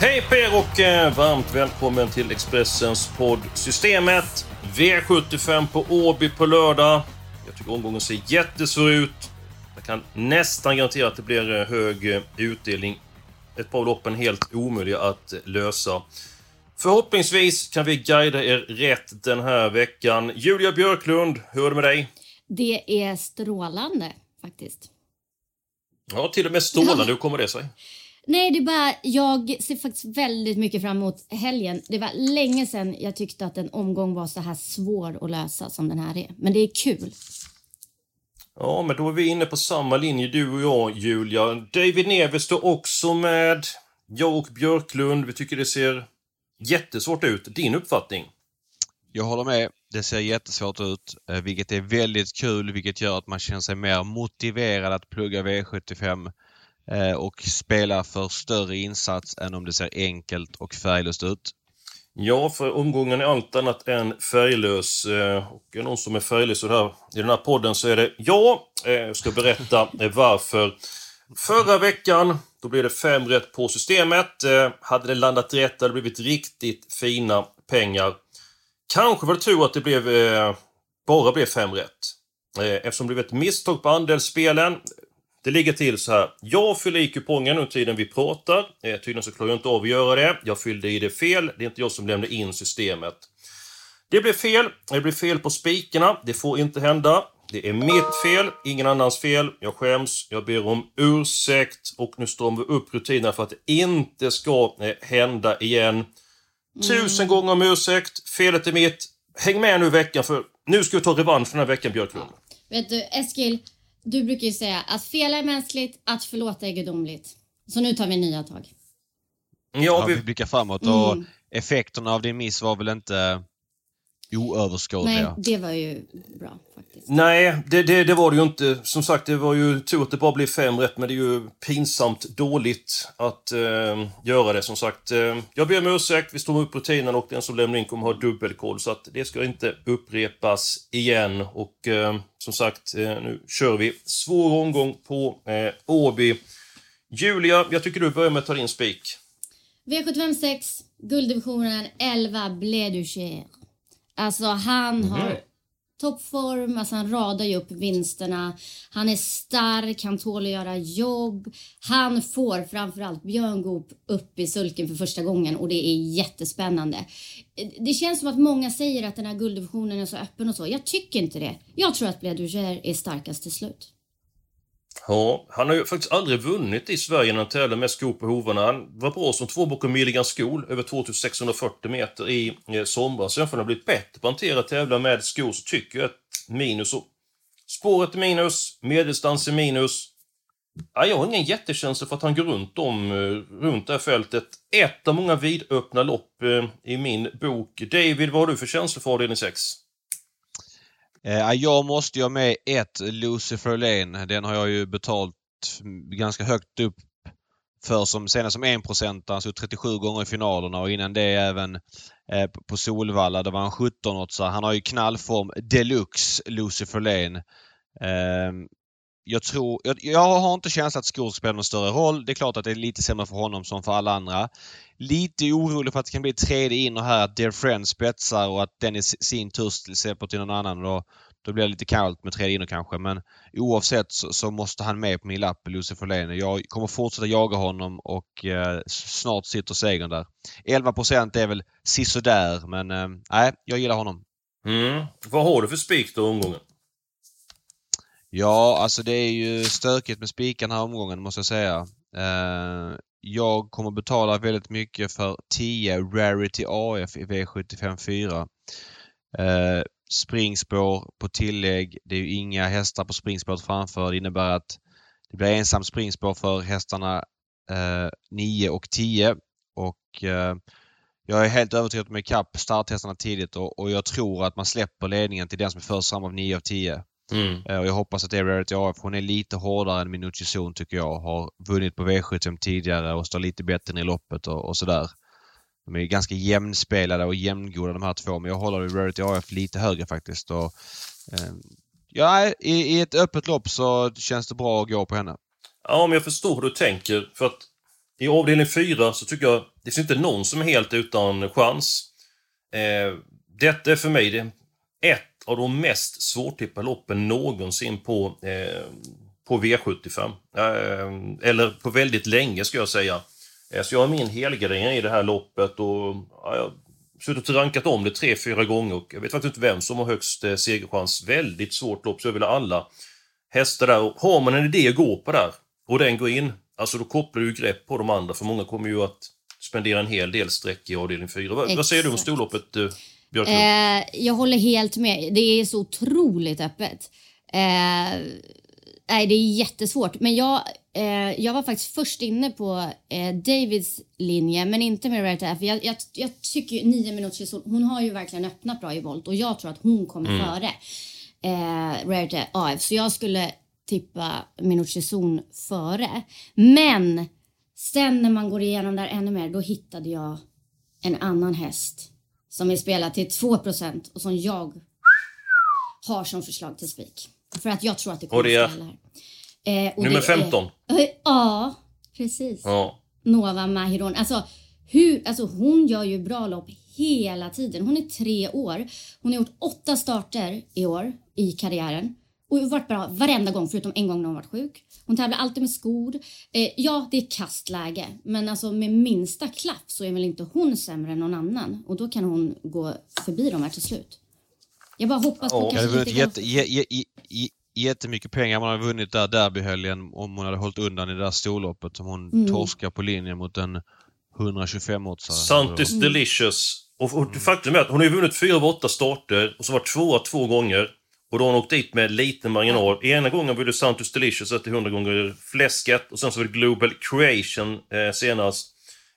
Hej på er och eh, varmt välkommen till Expressens podd Systemet. V75 på Åby på lördag. Jag tycker omgången ser jättesvår ut. Jag kan nästan garantera att det blir eh, hög eh, utdelning. Ett par loppen helt omöjliga att lösa. Förhoppningsvis kan vi guida er rätt den här veckan. Julia Björklund, hur är det med dig? Det är strålande faktiskt. Ja, till och med strålande. Hur kommer det sig? Nej, det är bara, jag ser faktiskt väldigt mycket fram emot helgen. Det var länge sedan jag tyckte att en omgång var så här svår att lösa som den här är. Men det är kul. Ja, men då är vi inne på samma linje du och jag, Julia. David Neves står också med. Jag och Björklund, vi tycker det ser jättesvårt ut. Din uppfattning? Jag håller med. Det ser jättesvårt ut, eh, vilket är väldigt kul, vilket gör att man känner sig mer motiverad att plugga V75 eh, Eh, och spela för större insats än om det ser enkelt och färglöst ut. Ja, för omgången är allt annat än färglös. Eh, och är det någon som är färglös i den här, podden så är det jag. Eh, jag ska berätta varför. Förra veckan, då blev det fem rätt på systemet. Hade det landat rätt hade det blivit riktigt fina pengar. Kanske var det tur att det blev, bara blev fem rätt. Eftersom det blev ett misstag på andelsspelen. Det ligger till så här. Jag fyller i kupongen under tiden vi pratar. Eh, tydligen så klarar jag inte av att göra det. Jag fyllde i det fel. Det är inte jag som lämnar in systemet. Det blev fel. Det blev fel på spikarna. Det får inte hända. Det är mitt fel, ingen annans fel. Jag skäms, jag ber om ursäkt och nu stramar vi upp rutinerna för att det inte ska eh, hända igen. Tusen gånger om ursäkt, felet är mitt. Häng med nu i veckan för nu ska vi ta revansch för den här veckan Björklund. Vet du, Eskil, du brukar ju säga att fela är mänskligt, att förlåta är gudomligt. Så nu tar vi nya tag. Ja, Ja, vi vi, blickar framåt Mm. och effekterna av din miss var väl inte Nej, oöverskådliga? det var ju bra faktiskt. nej, det, det, det var det ju inte. Som sagt, det var ju tur att det bara blev fem rätt, men det är ju pinsamt dåligt att eh, göra det som sagt. Eh, jag ber om ursäkt, vi står upp rutinen och den som lämnar in kommer ha dubbelkoll, så att det ska inte upprepas igen. Och eh, som sagt, eh, nu kör vi. Svår omgång på eh, Åby. Julia, jag tycker du börjar med att ta din spik. V75 6, gulddivisionen 11, Blé du Cher. Alltså han har toppform, alltså han radar ju upp vinsterna. Han är stark, han tål att göra jobb. Han får framförallt Björn Goop upp i sulken för första gången och det är jättespännande. Det känns som att många säger att den här gulddivisionen är så öppen och så. Jag tycker inte det. Jag tror att Cher är starkast till slut. Ja, han har ju faktiskt aldrig vunnit i Sverige när han tävlar med skor på hovarna. Han var bra som två bakom Milligan skol, över 2640 meter i eh, somras. Sen för han har blivit bättre på att hantera och tävla med skor så tycker jag att minus. Och spåret är minus, medeldistans är minus. Ja, jag har ingen jättekänsla för att han går runt om, eh, runt det här fältet. Ett av många vidöppna lopp eh, i min bok. David, vad har du för känsla för avdelning 6? Eh, jag måste ju ha med ett Lucifer Lane. Den har jag ju betalt ganska högt upp för som senast som 1%. Alltså 37 gånger i finalerna och innan det även eh, på Solvalla. Det var han 17 så Han har ju knallform deluxe Lucifer Lane. Eh, jag tror, jag, jag har inte känslan att skor spelar någon större roll. Det är klart att det är lite sämre för honom som för alla andra. Lite orolig för att det kan bli tredje in och här att Dear Friend spetsar och att den i sin tur släpper till någon annan. Då, då blir det lite kallt med tredje in kanske men oavsett så, så måste han med på min lapp, Lucifer Lane. Jag kommer fortsätta jaga honom och eh, snart sitter segern där. 11 procent är väl sisådär men eh, nej, jag gillar honom. Mm. Vad har du för spik då omgången? Ja, alltså det är ju stökigt med spiken här omgången måste jag säga. Eh, jag kommer betala väldigt mycket för 10 Rarity AF i V75 4. Eh, springspår på tillägg. Det är ju inga hästar på springspåret framför. Det innebär att det blir ensam springspår för hästarna eh, 9 och 10 och eh, jag är helt övertygad om ikapp starthästarna tidigt och, och jag tror att man släpper ledningen till den som är först fram av 9 av 10. Mm. Eh, och jag hoppas att det är Rarity AF. Hon är lite hårdare än Minucci Zon tycker jag. Har vunnit på V75 tidigare och står lite bättre i loppet och, och sådär. De är ganska jämnspelade och jämngoda de här två men jag håller Rarity AF lite högre faktiskt. Och, eh, ja, i, I ett öppet lopp så känns det bra att gå på henne. Ja, men jag förstår hur du tänker. För att i avdelning 4 så tycker jag det finns inte någon som är helt utan chans. Eh, detta är för mig det ett av de mest svårtippade loppen någonsin på, eh, på V75. Eh, eller på väldigt länge, ska jag säga. Eh, så jag har min helgardering i det här loppet och ja, jag har suttit och rankat om det tre, fyra gånger och jag vet faktiskt inte vem som har högst eh, segerchans. Väldigt svårt lopp, så jag vill ha alla hästar där. Och har man en idé att gå på där och den går in, alltså då kopplar du grepp på de andra, för många kommer ju att spendera en hel del streck i avdelning 4. Vad, vad säger du om storloppet, eh, Björklund? Eh, jag håller helt med. Det är så otroligt öppet. Eh, nej, det är jättesvårt. Men jag, eh, jag var faktiskt först inne på eh, Davids linje, men inte med Red F. Jag, jag, jag tycker ju nio minuters hon har ju verkligen öppnat bra i volt och jag tror att hon kommer före eh, Red AF. Så jag skulle tippa Minucci Zon före. Men sen när man går igenom där ännu mer, då hittade jag en annan häst som är spelad till 2% och som jag har som förslag till spik. För att jag tror att det kommer Och det är? att spela här. Eh, Nummer det 15. Är, Eh, ja, precis. Ja. Nova Mahiron. Alltså, hur, alltså hon gör ju bra lopp hela tiden. Hon är tre år. Hon har gjort åtta starter i år i karriären. Och varit bra varenda gång förutom en gång när hon varit sjuk. Hon tävlar alltid med skor. Eh, ja, det är kastläge. Men alltså med minsta klaff så är väl inte hon sämre än någon annan. Och då kan hon gå förbi dem här till slut. Jag bara hoppas på Ja. Kanske lite jätte, jä, jä, jä, jä, jättemycket pengar. Man hade vunnit där derbyhelgen om hon hade hållit undan i det där storloppet som hon Mm. torskar på linjen mot en 125-åtsare. Santis Mm. Delicious. Och, och faktum är att hon har ju vunnit fyra av åtta starter och så var tvåa två gånger. Och då har hon åkt dit med liten marginal. Ena gången var det Santos Delicious till 100 gånger fläsket och sen så var det Global Creation eh, senast.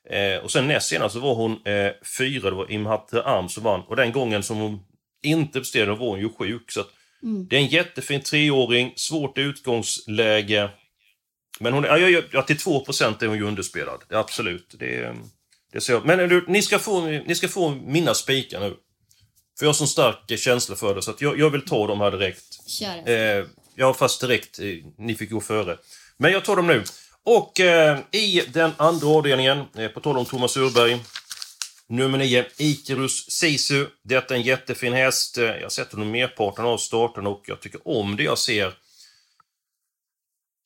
Eh, och sen näst senast så var hon eh, fyra, det var Imhatre Arm som vann. Och den gången som hon inte presterade var hon ju sjuk. Så att Mm. Det är en jättefin treåring, svårt utgångsläge. Men hon är, ja, ja, ja, till 2% är hon ju underspelad. Absolut. Det, det ser jag. Men du, ni, ska få, ni ska få mina spikar nu. För jag har sån stark känsla för det, så att jag, jag vill ta dem här direkt. Kör. Eh, ja, fast direkt. Eh, ni fick gå före. Men jag tar dem nu. Och eh, i den andra avdelningen, eh, på tal om Thomas Urberg. Nummer 9, Icarus Sisu. Detta är en jättefin häst. Eh, Jag har sett honom merparten av starten och jag tycker om det jag ser.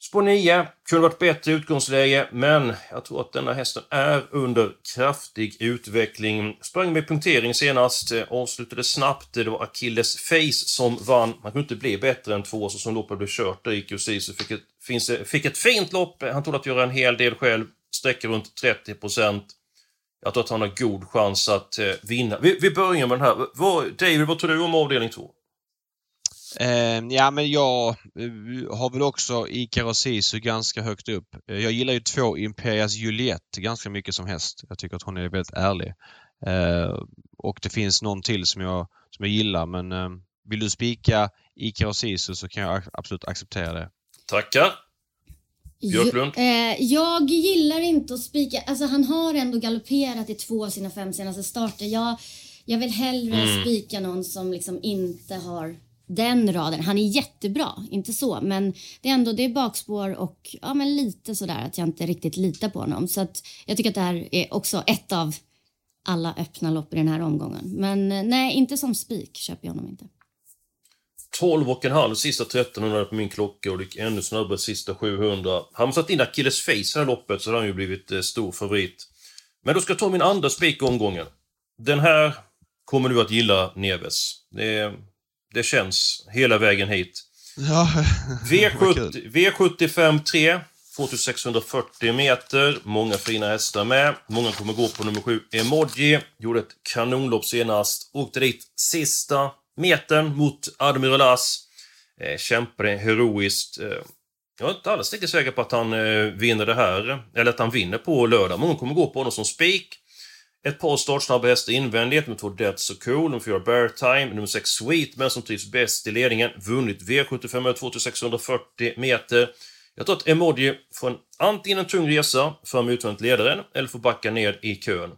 Spår 9 kunde varit bättre utgångsläge, men jag tror att denna hästen är under kraftig utveckling. Sprang med punktering senast, eh, avslutade snabbt. Det var Achilles Face som vann. Man kunde inte bli bättre än två, så som loppet blev kört där gick ju Sisu. Fick ett, finns, fick ett fint lopp. Han tog att göra en hel del själv. Sträcker runt 30 procent. Jag tror att han har god chans att eh, vinna. Vi, vi börjar med den här. Vad, David, vad tror du om avdelning 2? Eh, ja, men jag eh, har väl också Ikaros Sisu ganska högt upp. Eh, jag gillar ju två Imperias Juliette ganska mycket som häst. Jag tycker att hon är väldigt ärlig. Eh, och det finns någon till som jag, som jag gillar men vill du spika Ikaros Sisu så kan jag absolut acceptera det. Tackar. Björklund? Jag, eh, jag gillar inte att spika. Alltså han har ändå galopperat i två av sina fem senaste starter. Jag, jag vill hellre Mm. spika någon som liksom inte har den raden. Han är jättebra, inte så, men det är ändå det är bakspår och ja, men lite sådär att jag inte riktigt litar på honom. Så att jag tycker att det här är också ett av alla öppna lopp i den här omgången. Men eh, nej, inte som spik köper jag honom inte. 12 och en halv sista 1300 på min klocka och det gick ännu snabbare sista 700. Har man satt in Achilles Face i det här loppet så har han ju blivit eh, stor favorit. Men då ska jag ta min andra spik i omgången. Den här kommer du att gilla, Neves. Det, det känns hela vägen hit. Ja, vad kul. V70, V75 3, 2640 meter. Många fina hästar med. Många kommer gå på nummer 7, Emoji. Gjorde ett kanonlopp senast. Åkte dit sista metern mot Admiral As. Eh, kämpade heroiskt. Eh, Jag är inte alls riktigt säker på att han eh, vinner det här, eller att han vinner på lördag. Många kommer gå på honom som spik. Ett par startsnabba hästar invändigt, med två Dead So Cool, nummer 4 Bear Time, nummer 6 Sweetman som trivs bäst i ledningen, vunnit V75 2640 meter. Jag tror att Emoji får antingen en tung resa fram utvändigt ledaren, eller får backa ner i kön.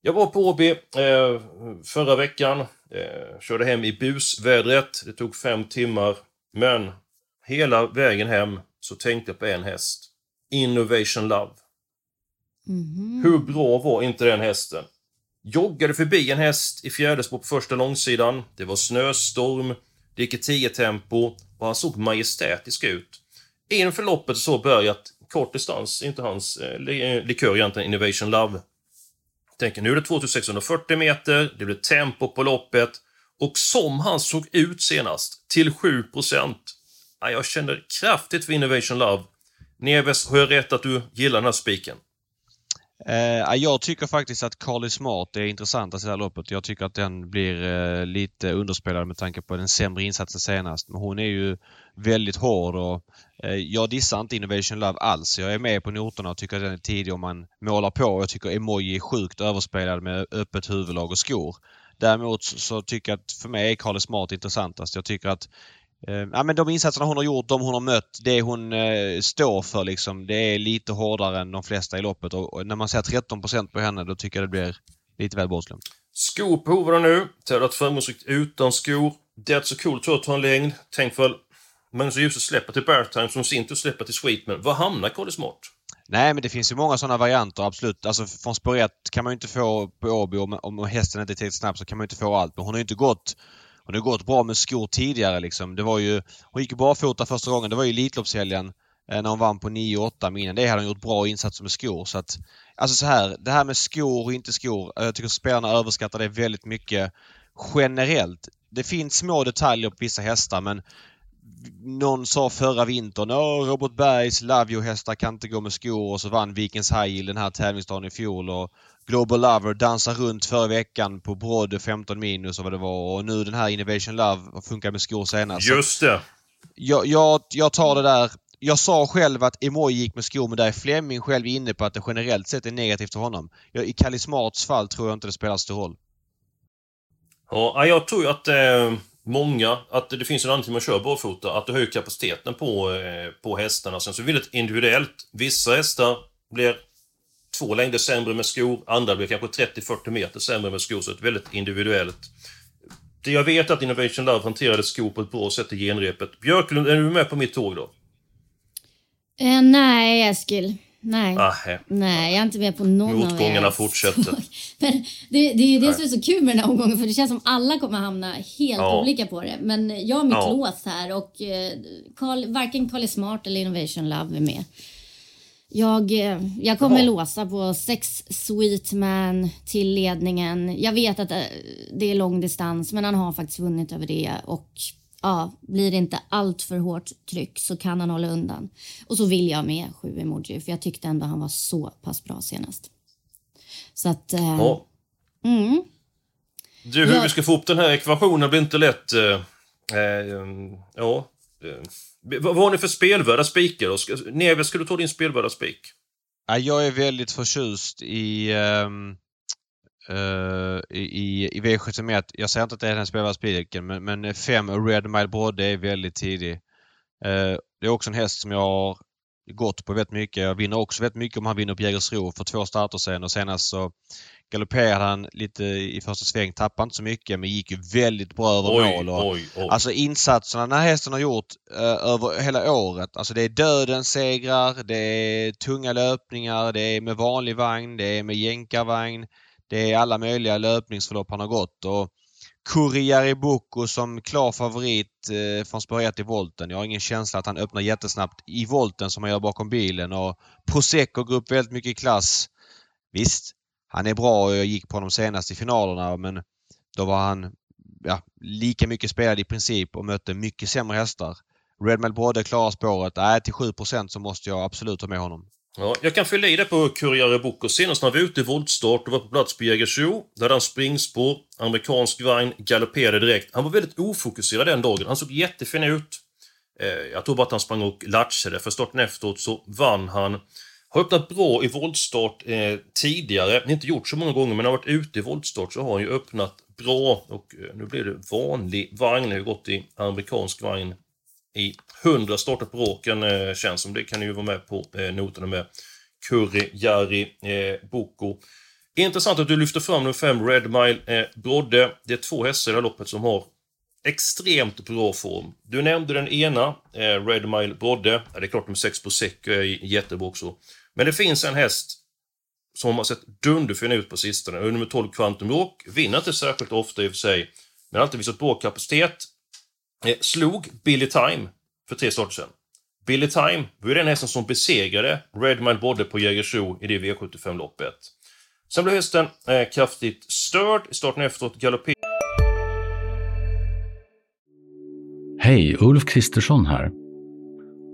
Jag var på Åby eh, förra veckan, eh, körde hem i busvädret. Det tog fem timmar, men hela vägen hem så tänkte jag på en häst. Innovation Love. Mhm. Hur bra var inte den hästen? Joggade förbi en häst i fjäderspår på första långsidan. Det var snöstorm, det gick i 10 tempo och han såg majestätisk ut. Inför loppet så började att kort distans, inte hans eh, eh likör egentligen, Innovation Love. Tänker nu är det 2640 meter, det blir tempo på loppet och som han såg ut senast, till 7 Ja, jag känner kraftigt för Innovation Love. Neves, har jag rätt att du gillar den här spiken? Eh, jag tycker faktiskt att Carly Smart är intressantast i det här loppet. Jag tycker att den blir eh, lite underspelad med tanke på den sämre insatsen senast. Men hon är ju väldigt hård och eh, jag dissar inte Innovation Love alls. Jag är med på noterna och tycker att den är tidig om man målar på. Jag tycker Emoji är sjukt överspelad med öppet huvudlag och skor. Däremot så, tycker jag att för mig är Carly Smart intressantast. Jag tycker att ja, men de insatserna hon har gjort, de hon har mött, det hon eh, står för liksom, det är lite hårdare än de flesta i loppet. Och, och när man ser 13% på henne, då tycker jag det blir lite väl bortglömt. Skor på hovarna nu. Tävlat framgångsrikt utan skor. Dead So Cool tror jag tar en längd. Tänk väl Magnus Djuse släpper till Beartime som sin tur släpper till Sweetman. Var hamnar Carly Smart? Nej, men det finns ju många sådana varianter, absolut. Alltså från spår 1 kan man ju inte få på Åby, om, om hästen inte är tillräckligt snabb så kan man ju inte få allt. Men hon har ju inte gått hon har gått bra med skor tidigare liksom. Det var ju, hon gick barfota första gången. Det var ju Elitloppshelgen eh, när hon vann på 9-8. Men innan det hade hon gjort bra insatser med skor. Så att, alltså så här, det här med skor och inte skor. Eh, jag tycker spelarna överskattar det väldigt mycket generellt. Det finns små detaljer på vissa hästar men någon sa förra vintern att Robert Bergs Love You-hästar kan inte gå med skor och så vann Vikens High Yield den här tävlingsdagen i fjol och Global Lover dansar runt förra veckan på Brodde 15 minus och vad det var och nu den här Innovation Love funkar med skor senast. Just det. Jag, jag, jag tar det där. Jag sa själv att Emoji gick med skor men där är Flemming själv inne på att det generellt sett är negativt för honom. Jag, I Kalle Smarts fall tror jag inte det spelar stor roll. Ja, jag tror ju att eh, många, att det finns en anledning till att man kör barfota, att det höjer kapaciteten på, eh, på hästarna. Sen så är det väldigt individuellt. Vissa hästar blir två längder sämre med skor, andra blir kanske 30-40 meter sämre med skor, så det är väldigt individuellt. Det jag vet att Innovation Love hanterade skor på ett bra sätt i genrepet. Björklund, är du med på mitt tåg då? Eh, nej, Eskil. Nej. Nähä. Nej, jag är inte med på någon av Motgångarna era fortsätter. Men det, det är ju det som är så kul med den här omgången för det känns som alla kommer hamna helt Ja. olika på det. Men jag har mitt Ja. lås här och eh, Carl, varken Carly Smart eller Innovation Love är med. Jag, eh, jag kommer Jaha. låsa på sex Sweetman till ledningen. Jag vet att eh, det är lång distans men han har faktiskt vunnit över det och ja, blir det inte allt för hårt tryck så kan han hålla undan. Och så vill jag med sju emoji för jag tyckte ändå han var så pass bra senast. Så att... Eh, Ja. mm. Du, hur Ja. vi ska få upp den här ekvationen blir inte lätt. Eh, eh, ja. Eh, vad har ni för spelvärda spikar? Neve, ska du ta din spelvärda spik? Ja, Jag är väldigt förtjust i, ehm, eh, i, i V71. Jag säger inte att det är den spelvärda spiken men, men fem Red Mile Brodde är väldigt tidig. Eh, det är också en häst som jag har gått på väldigt mycket. Jag vinner också väldigt mycket om han vinner på Jägersro för två starter sen och senast så galopperade han lite i första sväng. Tappade inte så mycket men gick ju väldigt bra över Oj, mål. Och, oj, oj. Alltså insatserna den här hästen har gjort eh, över hela året. Alltså det är dödens segrar, det är tunga löpningar, det är med vanlig vagn, det är med jänkarvagn. Det är alla möjliga löpningsförlopp han har gått. Och Kurriari Boko som klar favorit eh, från spår 1 i volten. Jag har ingen känsla att han öppnar jättesnabbt i volten som han gör bakom bilen. Och Prosecco går upp väldigt mycket i klass. Visst, han är bra och jag gick på honom senast i finalerna men då var han ja, lika mycket spelad i princip och mötte mycket sämre hästar. Redmel Brodde klarar spåret. Nej, till 7% så måste jag absolut ha med honom. Ja, jag kan fylla i det på Kurriere Boko. Senast när han var ute i voltstart och var på plats på Jägersro, där hade han springspår, amerikansk vagn, galopperade direkt. Han var väldigt ofokuserad den dagen. Han såg jättefin ut. Eh, jag tror bara att han sprang och latchade, för starten efteråt så vann han. Har öppnat bra i voltstart eh, tidigare, inte gjort så många gånger, men har varit ute i voltstart så har han ju öppnat bra. Och eh, nu blir det vanlig vagn, har gått i amerikansk vagn i 100 starter på råken, eh, känns som. Det kan ni ju vara med på eh, noterna med. Curry, Jari, eh, Boko. Intressant att du lyfter fram nummer 5, Red Mile eh, Brodde. Det är två hästar i det här loppet som har extremt bra form. Du nämnde den ena, eh, Red Mile Brodde. Ja, det är klart med 6 på säck är jättebra också. Men det finns en häst som har sett dunderfin ut på sistone. Nummer 12, Quantum Rock. Vinner inte särskilt ofta i och för sig, men har alltid visat bra kapacitet. Eh, slog Billy Time för tre starter sedan. Billy Time var ju den hästen som besegrade Red Mile Brodde på Jägersro i det V75-loppet. Sen blev hästen eh, kraftigt störd i starten efteråt, galopperade Hej, Ulf Kristersson här.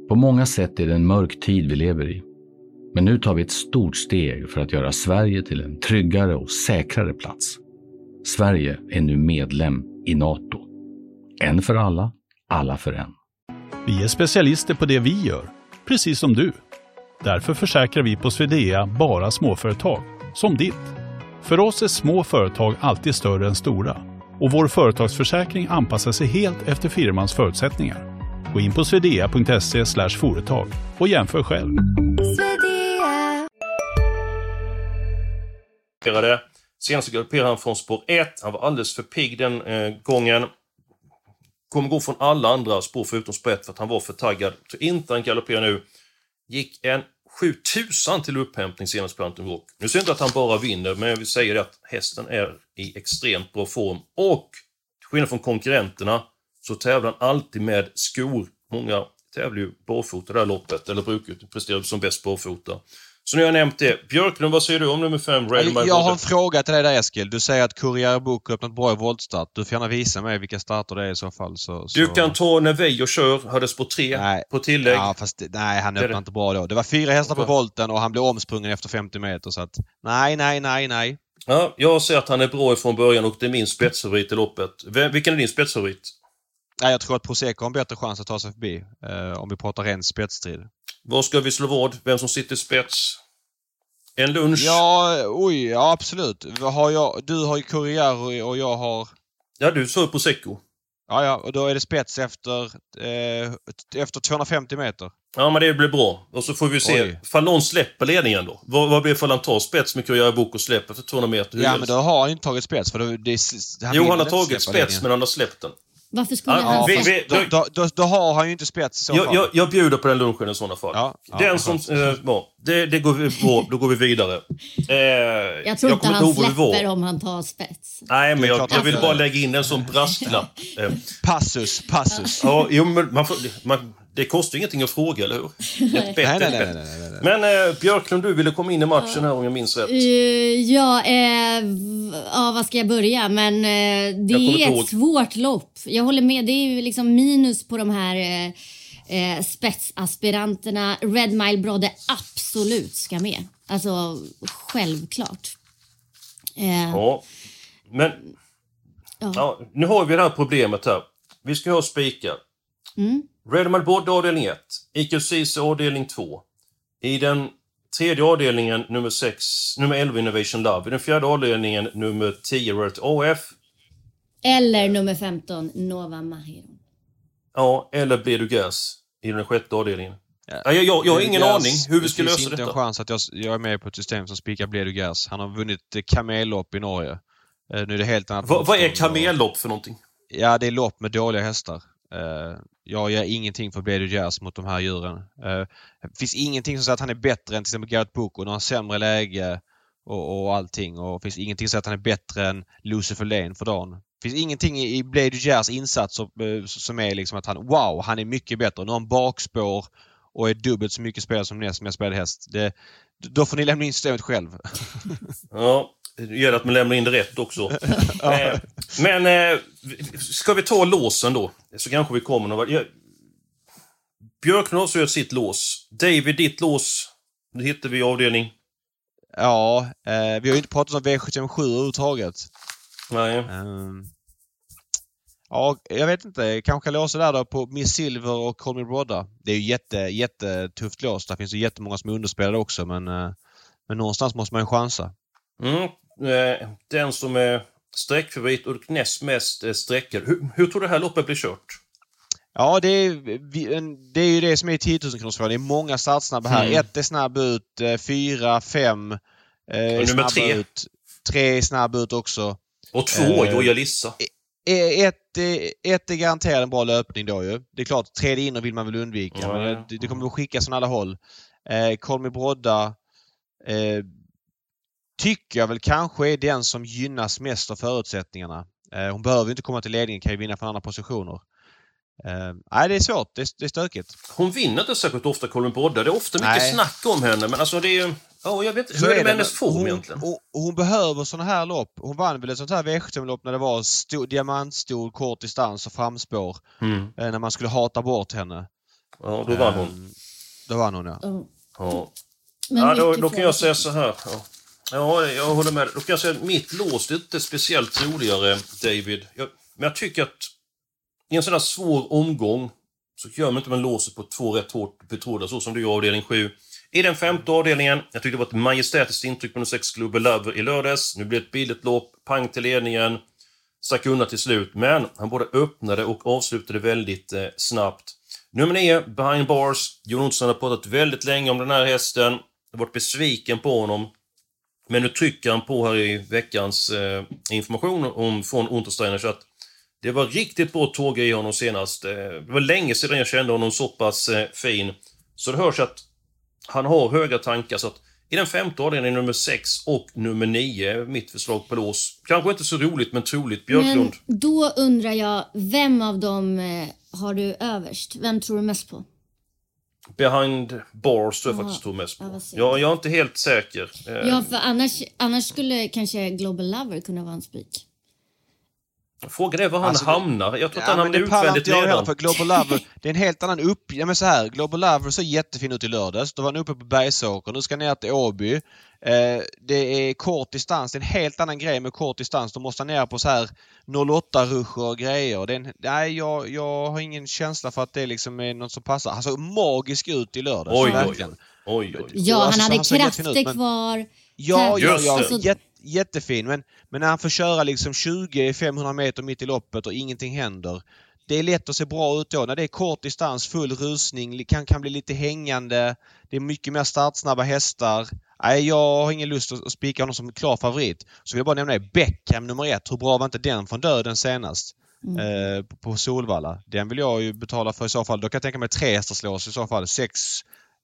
På många sätt är det en mörk tid vi lever i. Men nu tar vi ett stort steg för att göra Sverige till en tryggare och säkrare plats. Sverige är nu medlem i Nato. En för alla, alla för en. Vi är specialister på det vi gör, precis som du. Därför försäkrar vi på Swedea bara småföretag, som ditt. För oss är små företag alltid större än stora och vår företagsförsäkring anpassar sig helt efter firmans förutsättningar. Gå in på swedea.se företag och jämför själv. galopperade. Senast galopperade han från spår 1. Han var alldeles för pigg den eh, gången. Kommer gå från alla andra spår förutom spett för att han var för taggad. Så inte han galopperar nu. Gick en 7000 till upphämtning senast på Anton Rock. Nu ser jag inte att han bara vinner, men jag vill säga det att hästen är i extremt bra form. Och till skillnad från konkurrenterna så tävlar han alltid med skor. Många tävlar ju barfota det här loppet, eller brukar prestera som bäst barfota. Så nu har jag nämnt det. Björklund, vad säger du om nummer 5, Red Jag, jag har en fråga till dig där Eskil. Du säger att Courier Book har öppnat bra i voltstart. Du får gärna visa mig vilka starter det är i så fall. Så, så... Du kan ta när Veijo kör, hade spår 3 Nej. på tillägg. Ja, fast nej, han öppnade inte bra då. Det var fyra hästar på volten och han blev omsprungen efter 50 meter så att... Nej, nej, nej, nej. Ja, jag ser att han är bra ifrån början och det är min spetsfavorit i loppet. Vilken är din spetsfavorit? Nej, jag tror att Prosecco har en bättre chans att ta sig förbi. Eh, om vi pratar ren spetsstrid. Var ska vi slå vad? Vem som sitter i spets? En lunch? Ja, oj, ja absolut. Har jag, du har ju Courier och- jag har... Ja, du sa Prosecco. Ja, ja, och då är det spets efter, eh, efter 250 meter. Ja, men det blir bra. Och så får vi se. Oj. Fall någon släpper ledningen då? Vad, vad blir det för han tar spets med Kurriere Bok och släpper för 200 meter? Hur Ja, det? men då har han ju inte tagit spets för då, det, han Jo, han har tagit spets, ledningen. men han har släppt den. Varför skulle Ja, han... vi- vi- då, då, då, då har han ju inte spets så Jag, jag, jag bjuder på den lunchen i sådana fall. Ja, den ja, som... Eh, ja, det, det går vi på. Då går vi vidare. Eh, Jag tror inte kommer han släpper om han tar spets. Nej, men jag, jag vill bara lägga in en sån brasklapp. Eh, Passus, passus. ja, jo, men man får, man, det kostar ju ingenting att fråga, eller hur? Ett bett, Nej, nej, nej, nej, nej, nej. Men eh, Björklund, du ville komma in i matchen här om jag minns rätt. Uh, ja, eh, ja, vad ska jag börja? Men eh, det är ihåg. ett svårt lopp. Jag håller med. Det är ju liksom minus på de här eh, eh, spetsaspiranterna. Red Mile Brodde absolut ska med. Alltså, självklart. Eh, Ja. Men... Ja. Ja, nu har vi det här problemet här. Vi ska ha spikar. Mm. Redmond Bod avdelning 1. IQCC avdelning 2. I den tredje avdelningen nummer 6, nummer 11 Innovation Love. I den fjärde avdelningen nummer 10 Rert AF. Eller nummer 15, Nova Mahiron. Ja, eller Blir du gas i den sjätte avdelningen. Ja. Ja, jag, jag, jag har ingen Det- aning hur vi ska Det lösa finns inte en detta. chans att jag, jag är med på ett system som spikar Bledugas. Han har vunnit eh, kamellopp i Norge. Eh, Nu är det helt annat Vad, vad är kamellopp för någonting? Ja, det är lopp med dåliga hästar. Jag gör ingenting för Bledu Jazz mot de här djuren. Eh, Det finns ingenting som säger att han är bättre än till exempel Garrett Boko. Han har sämre läge och, och allting. Och det finns ingenting som säger att han är bättre än Lucifer Lane för dagen. Det finns ingenting i Blade Jazz insatser eh, som är liksom att han, wow, han är mycket bättre. Nu har han bakspår och är dubbelt så mycket spelare som näst mest spelad häst. Det, då får ni lämna in systemet själv. Ja, det gäller att man lämnar in det rätt också. eh, men eh, ska vi ta låsen då? Så kanske vi kommer någon. Jag- Björklund gör sitt lås. David, ditt lås. Det hittar vi avdelning... Ja, eh, vi har ju inte pratat om V757 överhuvudtaget. Nej. Ehm, Ja, jag vet inte. Kanske låsa där då på Miss Silver och Call Me Brodda. Det är ju jätte, jättetufft lås. Där finns ju jättemånga som är underspelade också men, eh, men någonstans måste man ju chansa. Mm. Eh, den som är sträckfavorit och näst mest eh, sträckor. Hur, hur tror du det här loppet blir kört? Ja, det är, det är ju det som är 10 000 kronorsfrågan. Det är många startsnabba här. Mm. Ett är snabb ut, fyra, fem är nummer tre. ut. Tre är snabb ut också. Och två, eh, Joja Lissa. Ett, ett är garanterat en bra löpning då ju. Det är klart, tredje inner vill man väl undvika. Mm. Men det, det kommer att skickas från alla håll. Eh, Kolmi Brodda eh, tycker jag väl kanske är den som gynnas mest av förutsättningarna. Eh, hon behöver inte komma till ledningen, kan ju vinna från andra positioner. Uh, nej, det är svårt. Det är, det är stökigt. Hon vinner inte särskilt ofta, Colin Brodda. Det är ofta mycket nej. snack om henne, men alltså det är ju... Ja, jag vet Hur är det med hennes form hon, egentligen? Hon, hon, behöver såna här lopp. Hon vann väl ett sånt här V75-lopp när det var stor, diamantstol, kort distans och framspår. Mm. Eh, när man skulle hata bort henne. Ja, då vann hon. Um, då vann hon, ja. Mm. Ja, ja då, då kan jag säga så här. Ja ja, jag håller med. Då kan jag säga att mitt lås är inte speciellt roligare, David. Jag, men jag tycker att i en sån här svår omgång så gör man inte man låser på två rätt hårt betrodda så som du gör i avdelning 7. I den femte avdelningen, jag tyckte det var ett majestätiskt intryck på den 6 Global Lover i lördags. Nu blir det ett billigt lopp, pang till ledningen. Stack undan till slut, men han både öppnade och avslutade väldigt eh, snabbt. Nummer 9, Behind Bars. Jon Olsson har pratat väldigt länge om den här hästen. Jag har varit besviken på honom. Men nu trycker han på här i veckans eh, information om, från Untersteiner så att det var riktigt bra tåg i honom senast. Eh, det var länge sedan jag kände honom så pass eh, fin. Så det hörs att han har höga tankar. Så att i den femte avdelningen, nummer 6 och nummer 9, mitt förslag på lås. Kanske inte så roligt, men troligt. Björklund. Men då undrar jag, vem av dem eh, har du överst? Vem tror du mest på? Behind bars tror jag faktiskt tror mest på. Ja, jag är inte helt säker. Ja, för annars, annars skulle kanske Global Lover kunna vara en spik. Frågan är var han alltså, hamnar. Jag tror att ja, han hamnar utvändigt redan. För Global Lover, det är en helt annan upp... Ja men så här, Global Lover såg jättefin ut i lördags. Då var han uppe på Bergsåker. Nu ska han ner till Åby. Eh, det är kort distans. Det är en helt annan grej med kort distans. Då måste han ner på så här 08-ruscher och grejer. Det är en, nej, jag, jag har ingen känsla för att det liksom är något som passar. Han såg magisk ut i lördags. Oj, verkligen. Oj, oj, oj. Ja, alltså, han hade han krafter ut, men... kvar. Ja, ja, ja. Alltså, jättefin. Men, men när han får köra liksom 20-500 meter mitt i loppet och ingenting händer. Det är lätt att se bra ut då. När det är kort distans, full rusning, kan, kan bli lite hängande. Det är mycket mer startsnabba hästar. Nej, jag har ingen lust att spika honom som klar favorit. Så vill jag bara nämna. Beckham nummer ett. Hur bra var inte den från döden senast? Mm. Eh, på Solvalla. Den vill jag ju betala för i så fall. Då kan jag tänka mig tre hästarslås i så fall. 6,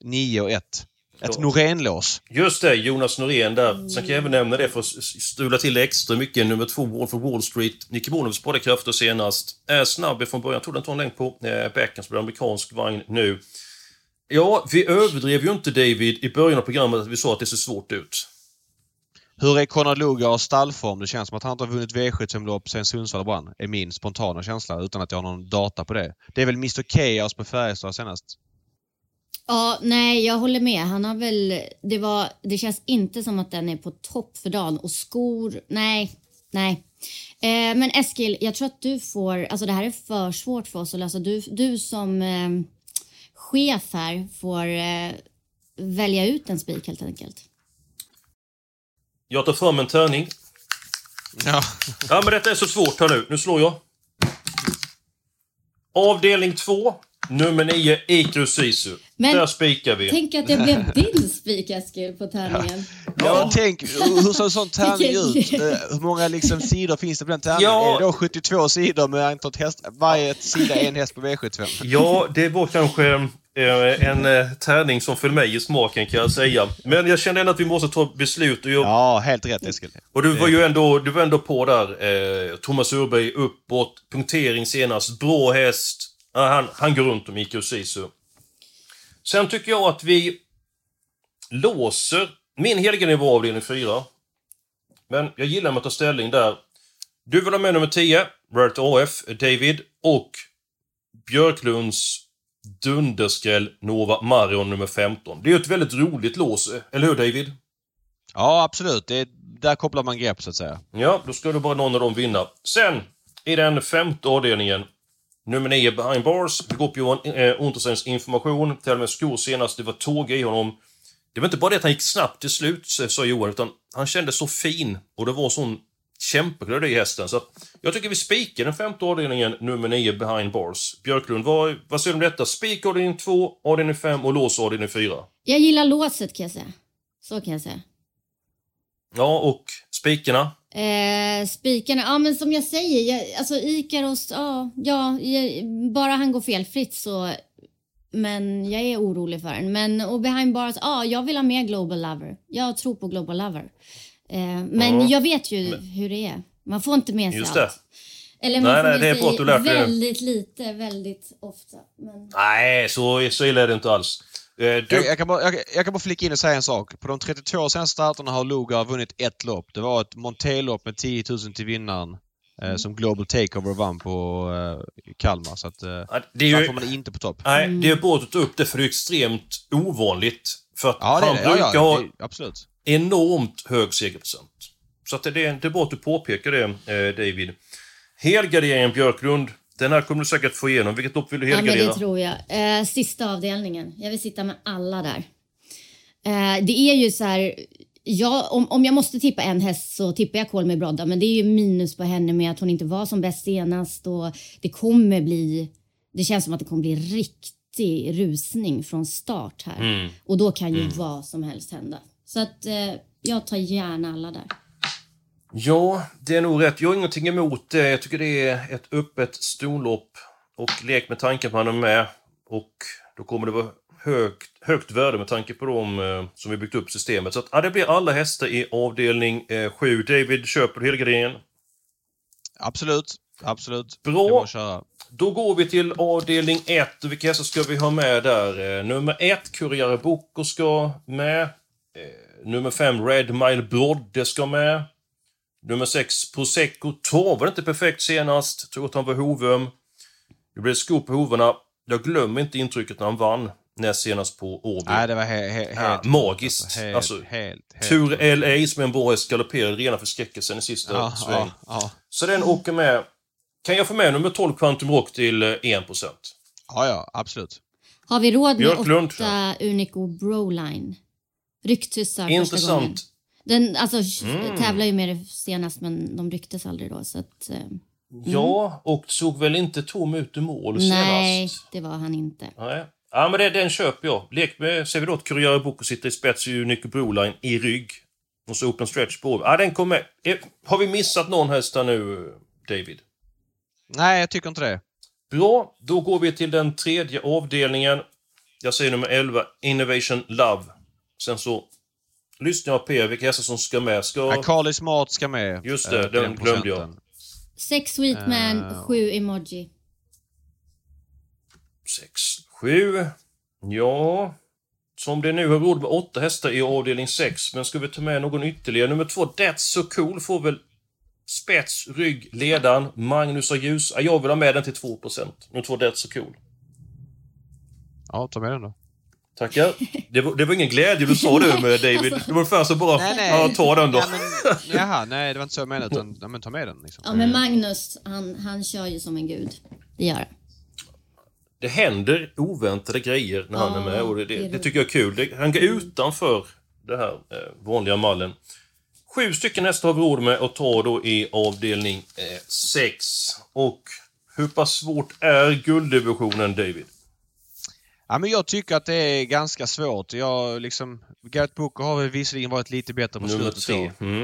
9 och 1. Ett Norén-lås. Just det, Jonas Norén där. Sen kan jag även nämna det för att stula till det extra mycket. Nummer två, Wolf of Wall Street. Nicky Bonovs båda krafter senast. Är snabb ifrån början. Tror den en längd på eh, Beckham som blir amerikansk vagn nu. Ja, vi överdrev ju inte David i början av programmet att vi sa att det ser svårt ut. Hur är Konrad Lugars stallform? Det känns som att han inte har vunnit V75-lopp sen Sundsvall brann. Är min spontana känsla utan att jag har någon data på det. Det är väl Mr Chaos på Färjestad senast? Ja, nej, jag håller med. Han har väl... Det, var, det känns inte som att den är på topp för dagen. Och skor... Nej, nej. Eh, men Eskil, jag tror att du får... Alltså det här är för svårt för oss att lösa. Du, du som eh, chef här får eh, välja ut en spik helt enkelt. Jag tar fram en tärning. Ja. ja, men detta är så svårt här nu. Nu slår jag. Avdelning 2. Nummer 9, Ikru Sisu. Men Där spikar vi. Tänk att det blev din spik, Eskil, på tärningen. Ja, ja tänk, hur ser en sån tärning ut? Eh, hur många liksom sidor finns det på den tärningen? Ja. Är det då 72 sidor med antalet hästar? Varje sida en häst på V75? Ja, det var kanske eh, en eh, tärning som föll mig i smaken kan jag säga. Men jag känner ändå att vi måste ta beslut. Och jag... Ja, helt rätt Eskil. Och du var ju ändå, du var ändå på där. Eh, Thomas Urberg uppåt, punktering senast, bra häst. Han, han går runt om Iko Sisu. Sen tycker jag att vi låser min heliga nivå avdelning 4. Men jag gillar att ta ställning där. Du vill ha med nummer 10, Robert AF, David, och Björklunds dunderskräll Nova Marion nummer 15. Det är ju ett väldigt roligt lås, eller hur David? Ja, absolut. Det är, där kopplar man grepp så att säga. Ja, då ska du bara någon av dem vinna. Sen i den femte avdelningen. Nummer 9, Behind Bars. Går på Johan eh, Unterstens information. Till och med skor senast. Det var tåg i honom. Det var inte bara det att han gick snabbt till slut, sa Johan, utan han kändes så fin. Och det var sån kämpeglöd i hästen. Så jag tycker vi spikar den femte avdelningen, nummer 9, Behind Bars. Björklund, vad, vad säger du om detta? Spik avdelning 2, avdelning 5 och lås avdelning 4. Jag gillar låset kan jag säga. Så kan jag säga. Ja, och spikarna? Eh, spikarna, ja men som jag säger, jag, alltså Ikaros, ja, ja jag, bara han går felfritt så men jag är orolig för den. Men och behind bars, ja, jag vill ha mer Global Lover. Jag tror på Global Lover. Eh, men Ja, jag vet ju men- hur det är. Man får inte med sig Just allt. det. Eller Nej, man får nej, med det är sig väldigt lite, väldigt ofta. Men... Nej, så, så illa är det inte alls. Eh, Jag, du, jag, kan bara, jag, jag kan bara flika in och säga en sak. På de 32 senaste starterna har Lugar vunnit ett lopp. Det var ett Monté-lopp med 10 000 till vinnaren. Eh, som Global Takeover vann på eh, Kalmar. Så att, eh, Ja, det är ju, får man inte på topp. nej, det är bra att tar upp det, för det är extravt ovanligt. För att Ja, är han det. Ja, brukar ja, ha det, absolut. enormt hög segerprocent. Så att det, det, är- det är bra att du påpekar det, eh, David. Helgarderingen Björklund. Den här kommer du säkert få igenom. Vilket lopp vill du Ja, helgardera? det tror jag. Eh, sista avdelningen. Jag vill sitta med alla där. Eh, det är ju så här... Ja, om, om jag måste tippa en häst så tippar jag Kolmi Brodda men det är ju minus på henne med att hon inte var som bäst senast och det kommer bli... Det känns som att det kommer bli riktig rusning från start här. Mm. Och då kan ju vad som helst hända. Så att eh, jag tar gärna alla där. Ja, det är nog rätt. Jag har ingenting emot det. Jag tycker det är ett öppet storlopp. Och lek med tanken på att han är med. Och då kommer det vara högt, högt värde med tanke på dem eh, som vi byggt upp systemet. Så att, ja, det blir alla hästar i avdelning 7. David, köper du helgarderingen? Absolut. Absolut. Bra. Då går vi till avdelning 1. Och vilka hästar ska vi ha med där? Eh, nummer 1, Kurriere Bocco ska med. Eh, nummer 5, Red Mile Brodde ska med. Nummer 6, Prosecco torvade inte perfekt senast. Tror att han var hovöm. Det blev skop på hovarna. Jag glömmer inte intrycket när han vann näst senast på Åby. Nej, det var he, he, Ja, helt... magiskt. Helt, Alltså, helt, helt, Tur LA som är en bra häst galopperade rena förskräckelsen i sista Ja, sväng. ja, ja. Så den åker med. Kan jag få med nummer 12 Quantum Rock till eh, 1%? ja, ja, absolut. Har vi råd med Björklund. åtta Unico Broline? Rycktussar första gången. Den alltså, Mm. tävlar ju med det senast men de rycktes aldrig då. Så att, eh, Ja, och såg väl inte tom ut i mål nej, senast? det var han inte. Nej. Ja, men det, den köper jag. Lek med, ser vi då att Kurriere Bocco sitter i spets i Nico Broline i rygg. Och så open stretch på. Ja, den kommer Har vi missat någon häst här nu, David? Nej, jag tycker inte det. Bra, då går vi till den tredje avdelningen. Jag säger nummer 11, Innovation Love. Sen så jag på er, vilka hästar som ska med. Ska... Ja. Carly Smart ska med. Just det, eh, den glömde jag. Sex Sweetman, Eh. sju Emoji. 6, 7. Ja... Som det nu har råd med åtta hästar i avdelning 6, men ska vi ta med någon ytterligare? Nummer 2, That's So Cool, får väl spets, rygg, ledaren, Magnus och ljus. Ja, jag vill ha med den till 2%. Nummer 2, That's So Cool. Ja, ta med den då. Tackar. Det var, det var ingen glädje du sa du med David. Det var ungefär så bara, Nej, nej. ja, ta den då. Ja, men, jaha, nej det var inte så jag menade. Utan, ja, men ta med den liksom. Ja men Magnus, han, han kör ju som en gud. Det gör han. Det händer oväntade grejer när han är med och det, det det, tycker jag är kul. Det, han går utanför det här eh, vanliga mallen. Sju stycken hästar har vi råd med att ta då i avdelning 6. Och hur pass svårt är gulddivisionen, David? Ja, men jag tycker att det är ganska svårt. Jag liksom... Garrett Booker har väl visserligen varit lite bättre på Nummer slutet då. Mm.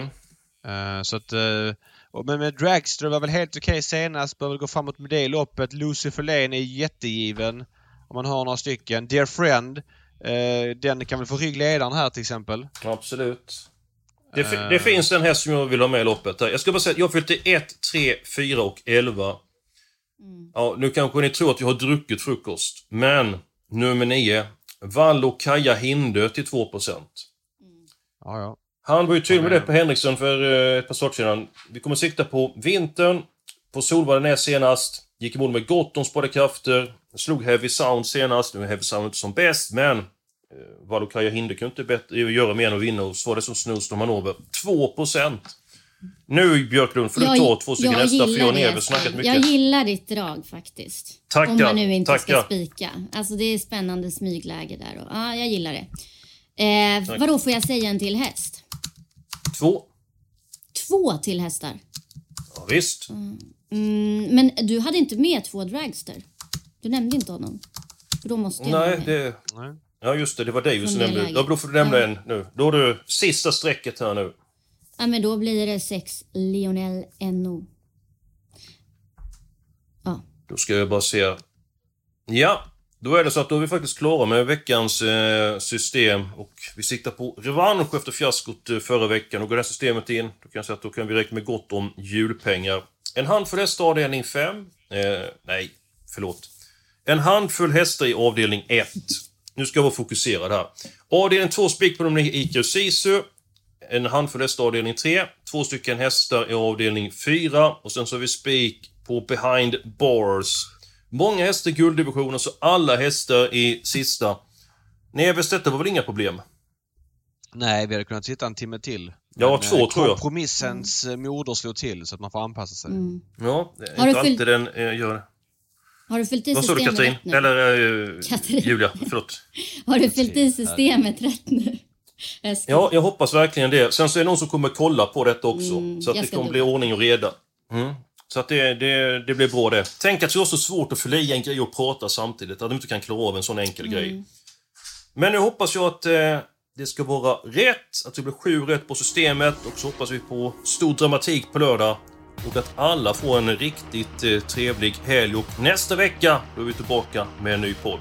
Eh, så att... och, men med Dragster var väl helt okej senast. Bör väl gå framåt med det loppet. Lucifer Lane är jättegiven. Om man har några stycken. Dear Friend. eh, den kan väl få ryggledaren här till exempel. Absolut. Det, det finns en häst som jag vill ha med i loppet. Här. Jag ska bara säga att jag fyllde 1, 3, 4 och 11. Ja, nu kanske ni tror att jag har druckit frukost. Men nummer 9. Vallo Kaja Hindö till 2%. Ja, ja. Han var ju tydlig med det på Henriksson för eh, ett par starter sedan. Vi kommer sikta på vintern. På Solvalla näst senast. Gick i mål med gott om sparade krafter. Slog Heavy Sound senast. Nu är Heavy Sound inte som bäst, men... Eh, Valokaja Hinde kunde inte bättre, göra mer än att vinna och så var det som Snowstorm Hanover. 2%. Nu Björklund får du ta två stycken hästar för jag och Neve snackat mycket. Jag gillar ditt drag faktiskt. Tackar, Om man nu inte tackar. ska spika. Alltså det är spännande smygläge där. Och, ja, jag gillar det. Eh, vadå, får jag säga en till häst? Två. Två till hästar? Ja, visst. Mm, men du hade inte med två dragster? Du nämnde inte honom? För då måste jag Nej, det... Nej. Ja, just det. Det var dig som nämnde. då får du nämna Ja. en nu. Då har du sista strecket här nu. Ja, men då blir det sex Lionel No. Ja. Då ska jag bara se. Ja, då är det så att då är vi faktiskt klara med veckans eh, system och vi siktar på revansch efter fiaskot eh, förra veckan. Och går det här systemet in, då kan jag säga att då kan vi räkna med gott om julpengar. En handfull hästar avdelning 5. Eh, nej, förlåt. En handfull hästar i avdelning 1. Nu ska jag vara fokuserad här. Avdelning 2 spik på nummer Ica och Sisu. En handfull hästar avdelning 3. Två stycken hästar i avdelning 4. Och sen så har vi spik på behind bars. Många hästar i gulddivisionen, så alla hästar i sista. Neves, detta var väl inga problem? Nej, vi hade kunnat sitta en timme till. Ja, Men, två eh, tror jag. Kompromissens eh, moder slog till så att man får anpassa sig. Mm. Ja, det är Har inte du fyllt- alltid den eh, gör det. Har du fyllt i Vad systemet rätt nu? Eller eh, Katrin. Julia, förlåt. Har du fyllt i systemet rätt nu? Eskil? Ja, jag hoppas verkligen det. Sen så är det någon som kommer kolla på detta också. Mm, så att det kommer bli ordning och reda. Mm. Så att det, det, det blir bra det. Tänk att det är så svårt att fylla i en grej och prata samtidigt. Att de inte kan klara av en sån enkel Mm. grej. Men nu hoppas jag att eh, det ska vara rätt. Att det blir sju rätt på systemet. Och så hoppas vi på stor dramatik på lördag. Och att alla får en riktigt eh, trevlig helg. Och nästa vecka då är vi tillbaka med en ny podd.